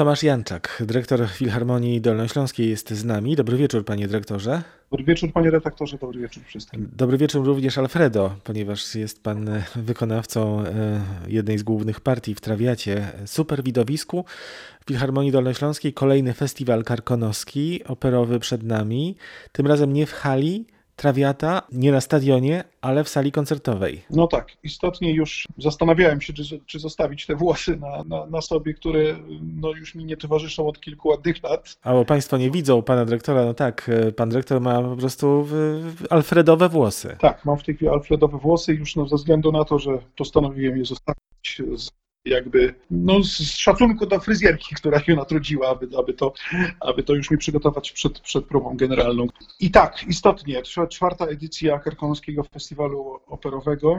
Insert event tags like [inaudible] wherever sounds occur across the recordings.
Tomasz Janczak, dyrektor Filharmonii Dolnośląskiej jest z nami. Dobry wieczór, panie dyrektorze. Dobry wieczór, panie redaktorze, dobry wieczór wszystkim. Dobry wieczór również Alfredo, ponieważ jest pan wykonawcą e, jednej z głównych partii w Trawiacie. Super widowisku Filharmonii Dolnośląskiej, kolejny festiwal karkonoski, operowy przed nami. Tym razem nie w hali, Trawiata nie na stadionie, ale w sali koncertowej. No tak, istotnie już zastanawiałem się, czy, czy zostawić te włosy na, na, na, sobie, które no, już mi nie towarzyszą od kilku ładnych lat. A bo Państwo nie widzą pana dyrektora, no tak, pan dyrektor ma po prostu alfredowe włosy. Tak, mam w tej chwili alfredowe włosy już no, ze względu na to, że postanowiłem je zostawić z jakby no, z szacunku do fryzjerki, która się natrudziła, aby, aby, to, aby to już mi przygotować przed, przed próbą generalną. I tak, istotnie, czwarta edycja Karkonoskiego Festiwalu Operowego,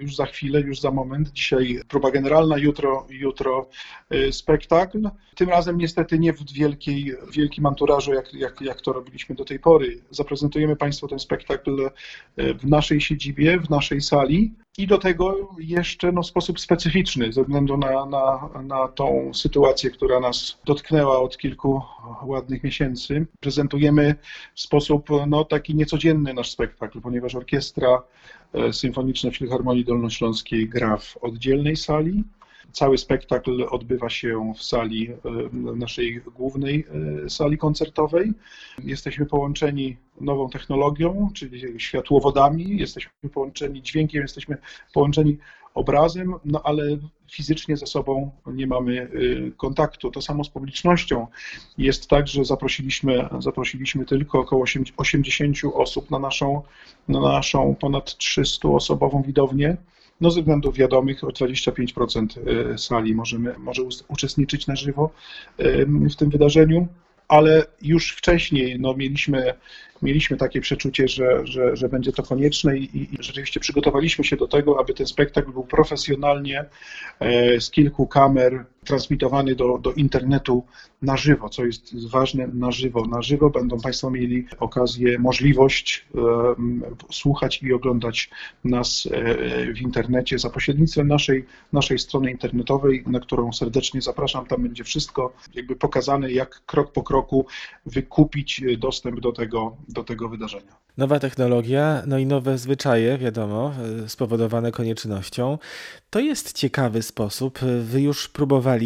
już za chwilę, już za moment. Dzisiaj próba generalna, jutro, jutro y, spektakl. Tym razem niestety nie w wielkiej, wielkim anturażu, jak, jak, jak to robiliśmy do tej pory. Zaprezentujemy Państwu ten spektakl y, w naszej siedzibie, w naszej sali i do tego jeszcze no, w sposób specyficzny, ze względu na, na, na tą sytuację, która nas dotknęła od kilku ładnych miesięcy. Prezentujemy w sposób no, taki niecodzienny nasz spektakl, ponieważ orkiestra e, symfoniczna Filharmonii Dolnośląskiej gra w oddzielnej sali, Cały spektakl odbywa się w sali, e, naszej głównej e, sali koncertowej. Jesteśmy połączeni nową technologią, czyli światłowodami, jesteśmy połączeni dźwiękiem, jesteśmy połączeni obrazem, no ale fizycznie ze sobą nie mamy e, kontaktu. To samo z publicznością. Jest tak, że zaprosiliśmy, zaprosiliśmy tylko około 80 osób na naszą, na naszą ponad 300-osobową widownię. No ze względów wiadomych o 25% e, sali możemy, może uczestniczyć na żywo w tym wydarzeniu, ale już wcześniej no, mieliśmy mieliśmy takie przeczucie, że, że, że będzie to konieczne i, i, rzeczywiście przygotowaliśmy się do tego, aby ten spektakl był profesjonalnie e, z kilku kamer transmitowany do, do internetu na żywo, co jest ważne, na żywo. Na żywo będą Państwo mieli okazję, możliwość e, słuchać i oglądać nas e, w internecie za pośrednictwem naszej, naszej strony internetowej, na którą serdecznie zapraszam. Tam będzie wszystko jakby pokazane, jak krok po kroku wykupić dostęp do tego, do tego wydarzenia. Nowa technologia, no i nowe zwyczaje, wiadomo, e, spowodowane koniecznością. To jest ciekawy sposób. Wy już próbowaliście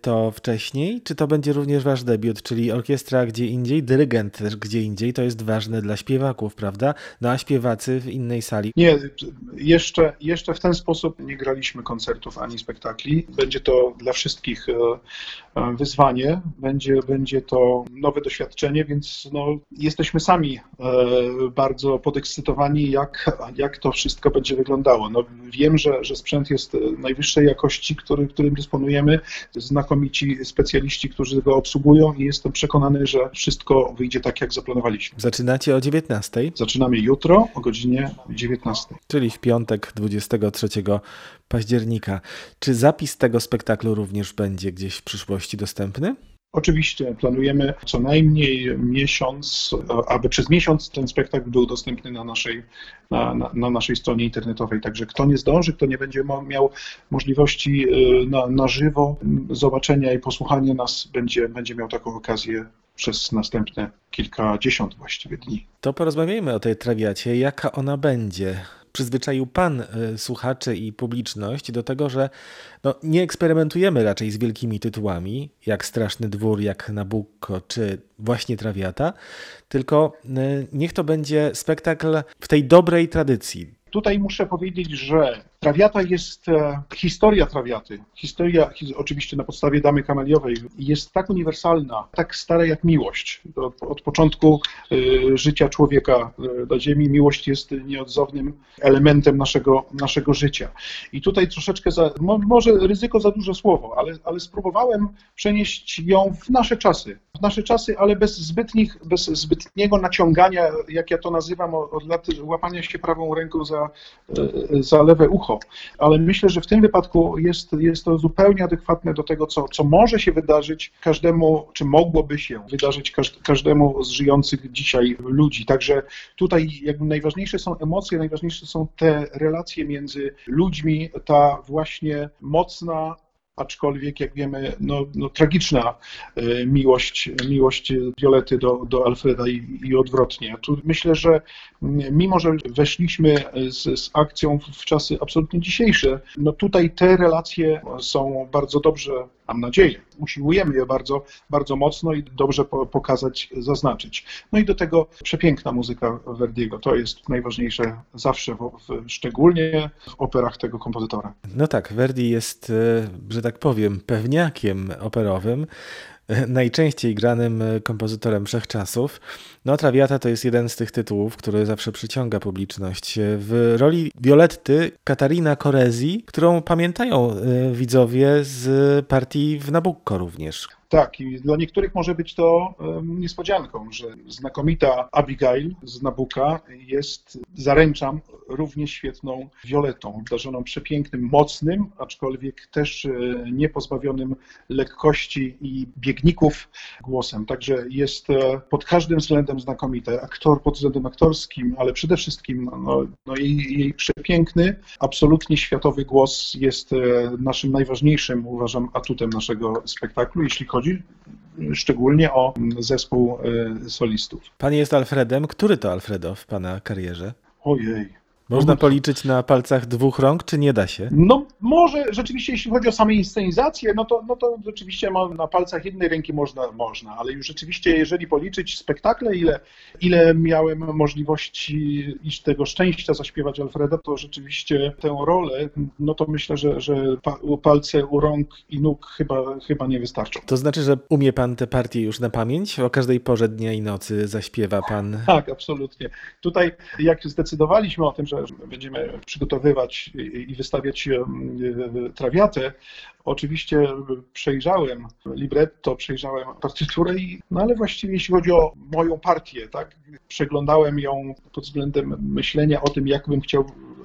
to wcześniej? Czy to będzie również wasz debiut, czyli orkiestra gdzie indziej, dyrygent też gdzie indziej? To jest ważne dla śpiewaków, prawda? No a śpiewacy w innej sali? Nie, jeszcze, jeszcze w ten sposób nie graliśmy koncertów ani spektakli. Będzie to dla wszystkich e, e, wyzwanie, będzie, będzie to nowe doświadczenie, więc no, jesteśmy sami bardzo podekscytowani, jak, jak to wszystko będzie wyglądało. No, wiem, że, że sprzęt jest najwyższej jakości, który, którym dysponujemy, znakomici specjaliści, którzy go obsługują i jestem przekonany, że wszystko wyjdzie tak, jak zaplanowaliśmy. Zaczynacie o 19? Zaczynamy jutro o godzinie 19. Czyli w piątek 23 października. Czy zapis tego spektaklu również będzie gdzieś w przyszłości dostępny? Oczywiście planujemy co najmniej miesiąc, aby przez miesiąc ten spektakl był dostępny na naszej, na, na, na naszej stronie internetowej. Także kto nie zdąży, kto nie będzie miał możliwości y, na, na żywo zobaczenia i posłuchania nas, będzie, będzie miał taką okazję przez następne kilkadziesiąt właściwie dni. To porozmawiajmy o tej trawiacie. Jaka ona będzie? przyzwyczaił Pan e, słuchaczy i publiczność do tego, że no, nie eksperymentujemy raczej z wielkimi tytułami, jak Straszny Dwór, jak Nabucco, czy właśnie Trawiata, tylko e, niech to będzie spektakl w tej dobrej tradycji. Tutaj muszę powiedzieć, że Trawiata jest, e, historia Trawiaty, historia oczywiście na podstawie Damy Kameliowej, jest tak uniwersalna, tak stara jak miłość. Od, od początku y, życia człowieka y, na Ziemi miłość jest nieodzownym elementem naszego, naszego życia. I tutaj troszeczkę, za, może ryzyko za duże słowo, ale, ale spróbowałem przenieść ją w nasze czasy. W nasze czasy, ale bez, zbytnich, bez zbytniego naciągania, jak ja to nazywam, od lat łapania się prawą ręką za, za lewe ucho ale myślę, że w tym wypadku jest, jest to zupełnie adekwatne do tego, co, co może się wydarzyć każdemu, czy mogłoby się wydarzyć każdemu z żyjących dzisiaj ludzi. Także tutaj jakby najważniejsze są emocje, najważniejsze są te relacje między ludźmi, ta właśnie mocna aczkolwiek jak wiemy, no, no tragiczna e, miłość, miłość Violety do, do Alfreda i, i odwrotnie. Tu myślę, że mimo, że weszliśmy z, z akcją w czasy absolutnie dzisiejsze, no tutaj te relacje są bardzo dobrze, mam nadzieję, usiłujemy je bardzo, bardzo mocno i dobrze pokazać, zaznaczyć. No i do tego przepiękna muzyka Verdiego, to jest najważniejsze zawsze, w, szczególnie w operach tego kompozytora. No tak, Verdi jest, e, że tak powiem, pewniakiem operowym, [laughs] najczęściej granym e, kompozytorem wszechczasów. No, Traviata to jest jeden z tych tytułów, który zawsze przyciąga publiczność. W roli Violetty Katarina Korezi, którą pamiętają widzowie z partii w Nabucco również. Tak, i dla niektórych może być to niespodzianką, że znakomita Abigail z Nabuka jest, zaręczam, równie świetną Violetą, obdarzoną przepięknym, mocnym, aczkolwiek też e, niepozbawionym lekkości i biegników głosem. Także jest e, pod każdym względem znakomita. Aktor pod względem aktorskim, ale przede wszystkim no, no jej, jej przepiękny, absolutnie światowy głos jest e, naszym najważniejszym, uważam, atutem naszego spektaklu, jeśli chodzi chodzi szczególnie o zespół e, solistów. Pan jest Alfredem. Który to Alfredo w Pana karierze? Ojej, można policzyć na palcach dwóch rąk, czy nie da się? No może rzeczywiście, jeśli chodzi o samą inscenizację, no to, no to rzeczywiście na palcach jednej ręki można, można, ale już rzeczywiście, jeżeli policzyć spektakle, ile, ile miałem możliwości i tego szczęścia zaśpiewać Alfreda, to rzeczywiście tę rolę, no to myślę, że, że palce u rąk i nóg chyba, chyba nie wystarczą. To znaczy, że umie pan te partie już na pamięć? O każdej porze dnia i nocy zaśpiewa pan? Tak, absolutnie. Tutaj jak zdecydowaliśmy o tym, że będziemy przygotowywać i wystawiać trawiatę, oczywiście przejrzałem libretto, przejrzałem partyturę, no ale właściwie jeśli chodzi o moją partię, tak, przeglądałem ją pod względem myślenia o tym, jak bym chciał,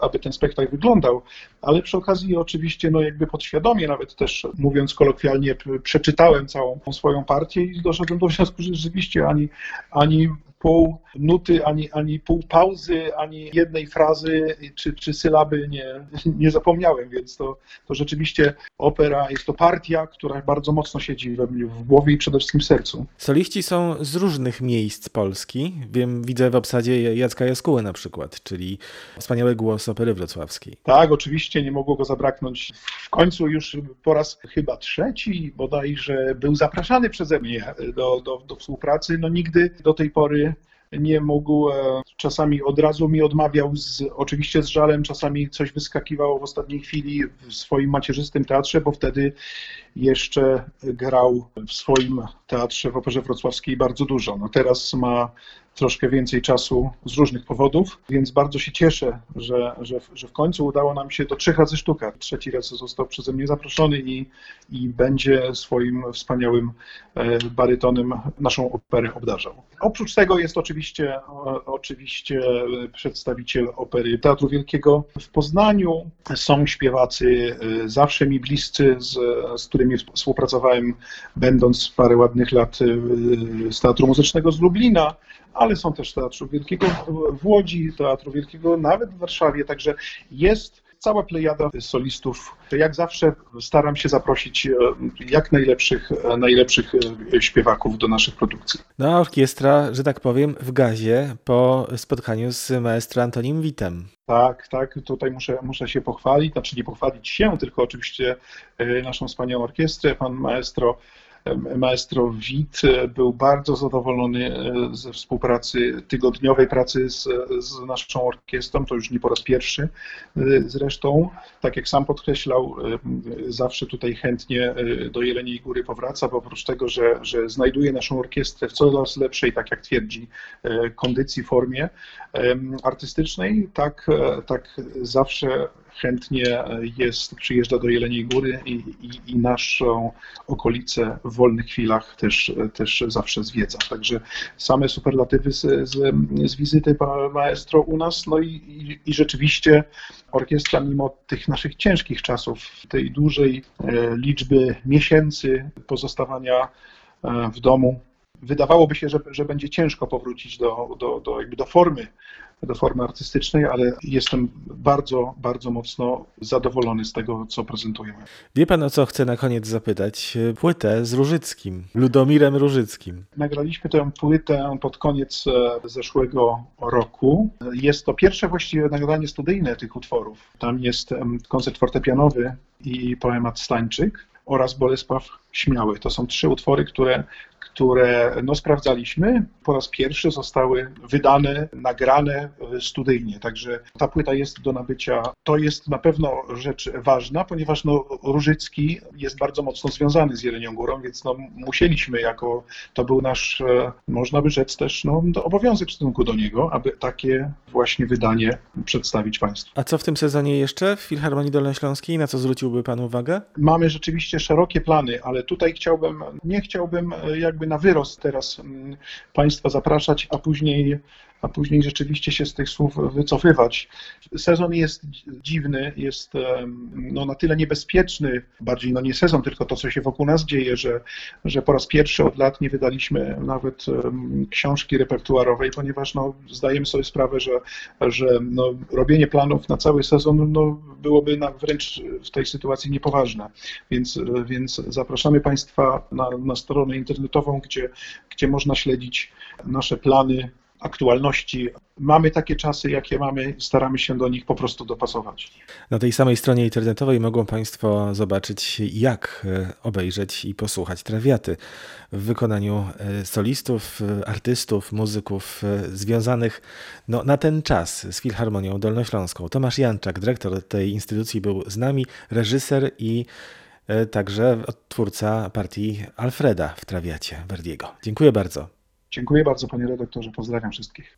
aby ten spektakl wyglądał, ale przy okazji oczywiście, no jakby podświadomie nawet też, mówiąc kolokwialnie, przeczytałem całą swoją partię i doszedłem do wniosku, że rzeczywiście ani, ani pół nuty, ani, ani pół pauzy, ani jednej frazy czy, czy sylaby nie, nie zapomniałem, więc to, to rzeczywiście opera jest to partia, która bardzo mocno siedzi we mnie w głowie i przede wszystkim w sercu. Soliści są z różnych miejsc Polski. Wiem, widzę w obsadzie Jacka Jaskuły na przykład, czyli wspaniały głos opery wrocławskiej. Tak, oczywiście nie mogło go zabraknąć. W końcu już po raz chyba trzeci bodajże był zapraszany przeze mnie do, do, do współpracy. No nigdy do tej pory nie mógł, e, czasami od razu mi odmawiał, z, oczywiście z żalem, czasami coś wyskakiwało w ostatniej chwili w swoim macierzystym teatrze, bo wtedy jeszcze grał w swoim teatrze w Operze Wrocławskiej bardzo dużo. No teraz ma troszkę więcej czasu z różnych powodów, więc bardzo się cieszę, że, że, że w końcu udało nam się do trzech razy sztuka. Trzeci raz został przeze mnie zaproszony i, i będzie swoim wspaniałym e, barytonem naszą operę obdarzał. Oprócz tego jest oczywiście, oczywiście przedstawiciel opery Teatru Wielkiego w Poznaniu. Są śpiewacy e, zawsze mi bliscy, z, z którymi współpracowałem, będąc parę ładnych lat e, z Teatru Muzycznego z Lublina ale są też Teatru Wielkiego w Łodzi, Teatru Wielkiego nawet w Warszawie, także jest cała plejada solistów. Jak zawsze staram się zaprosić e, jak najlepszych, e, najlepszych e, śpiewaków do naszych produkcji. No a orkiestra, że tak powiem, w gazie po spotkaniu z maestro Antonim Witem. Tak, tak, tutaj muszę, muszę się pochwalić, znaczy nie pochwalić się, tylko oczywiście naszą wspaniałą orkiestrę, pan maestro maestro Wit był bardzo zadowolony e, ze współpracy, tygodniowej pracy z, z naszą orkiestrą, to już nie po raz pierwszy e, zresztą. Tak jak sam podkreślał, e, zawsze tutaj chętnie do Jeleniej Góry powraca, bo oprócz tego, że, że znajduje naszą orkiestrę w coraz lepszej, tak jak twierdzi, kondycji, formie artystycznej, tak, tak zawsze chętnie jest, przyjeżdża do Jeleniej Góry i, i, i naszą okolicę w wolnych chwilach też, też zawsze zwiedza. Także same superlatywy z, z, z wizyty maestro u nas, no i, i, i rzeczywiście orkiestra mimo tych naszych ciężkich czasów, tej dużej e, liczby miesięcy pozostawania e, w domu, wydawałoby się, że, że będzie ciężko powrócić do, do, do, jakby do formy do formy artystycznej, ale jestem bardzo, bardzo mocno zadowolony z tego, co prezentujemy. Wie pan, o co chcę na koniec zapytać? Płytę z Różyckim, Ludomirem Różyckim. Nagraliśmy tę płytę pod koniec e, zeszłego roku. Jest to pierwsze właściwie nagranie studyjne tych utworów. Tam jest koncert fortepianowy i poemat Stańczyk oraz Bolesław Śmiały. To są trzy utwory, które które no, sprawdzaliśmy. Po raz pierwszy zostały wydane, nagrane studyjnie, także ta płyta jest do nabycia. To jest na pewno rzecz ważna, ponieważ no, Różycki jest bardzo mocno związany z Jelenią Górą, więc no, musieliśmy jako, to był nasz, e, można by rzec też, no, obowiązek w stosunku do niego, aby takie właśnie wydanie przedstawić Państwu. A co w tym sezonie jeszcze w Filharmonii Dolnośląskiej? Na co zwróciłby Pan uwagę? Mamy rzeczywiście szerokie plany, ale tutaj chciałbym, nie chciałbym e, jakby na wyrost teraz mm, Państwa zapraszać, a później a później rzeczywiście się z tych słów wycofywać. Sezon jest dziwny, jest no, na tyle niebezpieczny, bardziej no nie sezon, tylko to, co się wokół nas dzieje, że, że po raz pierwszy od lat nie wydaliśmy nawet książki repertuarowej, ponieważ no, zdajemy sobie sprawę, że, że no, robienie planów na cały sezon no, byłoby na, wręcz w tej sytuacji niepoważne. Więc, więc zapraszamy Państwa na, na stronę internetową, gdzie, gdzie można śledzić nasze plany aktualności. Mamy takie czasy, jakie mamy, staramy się do nich po prostu dopasować. Na tej samej stronie internetowej mogą Państwo zobaczyć, jak e, obejrzeć i posłuchać trawiaty w wykonaniu e, solistów, e, artystów, muzyków związanych no, na ten czas z Filharmonią Dolnośląską. Tomasz Janczak, dyrektor tej instytucji, był z nami, reżyser i także twórca partii Alfreda w trawiacie Verdiego. Dziękuję bardzo. Dziękuję bardzo, panie redaktorze. Pozdrawiam wszystkich.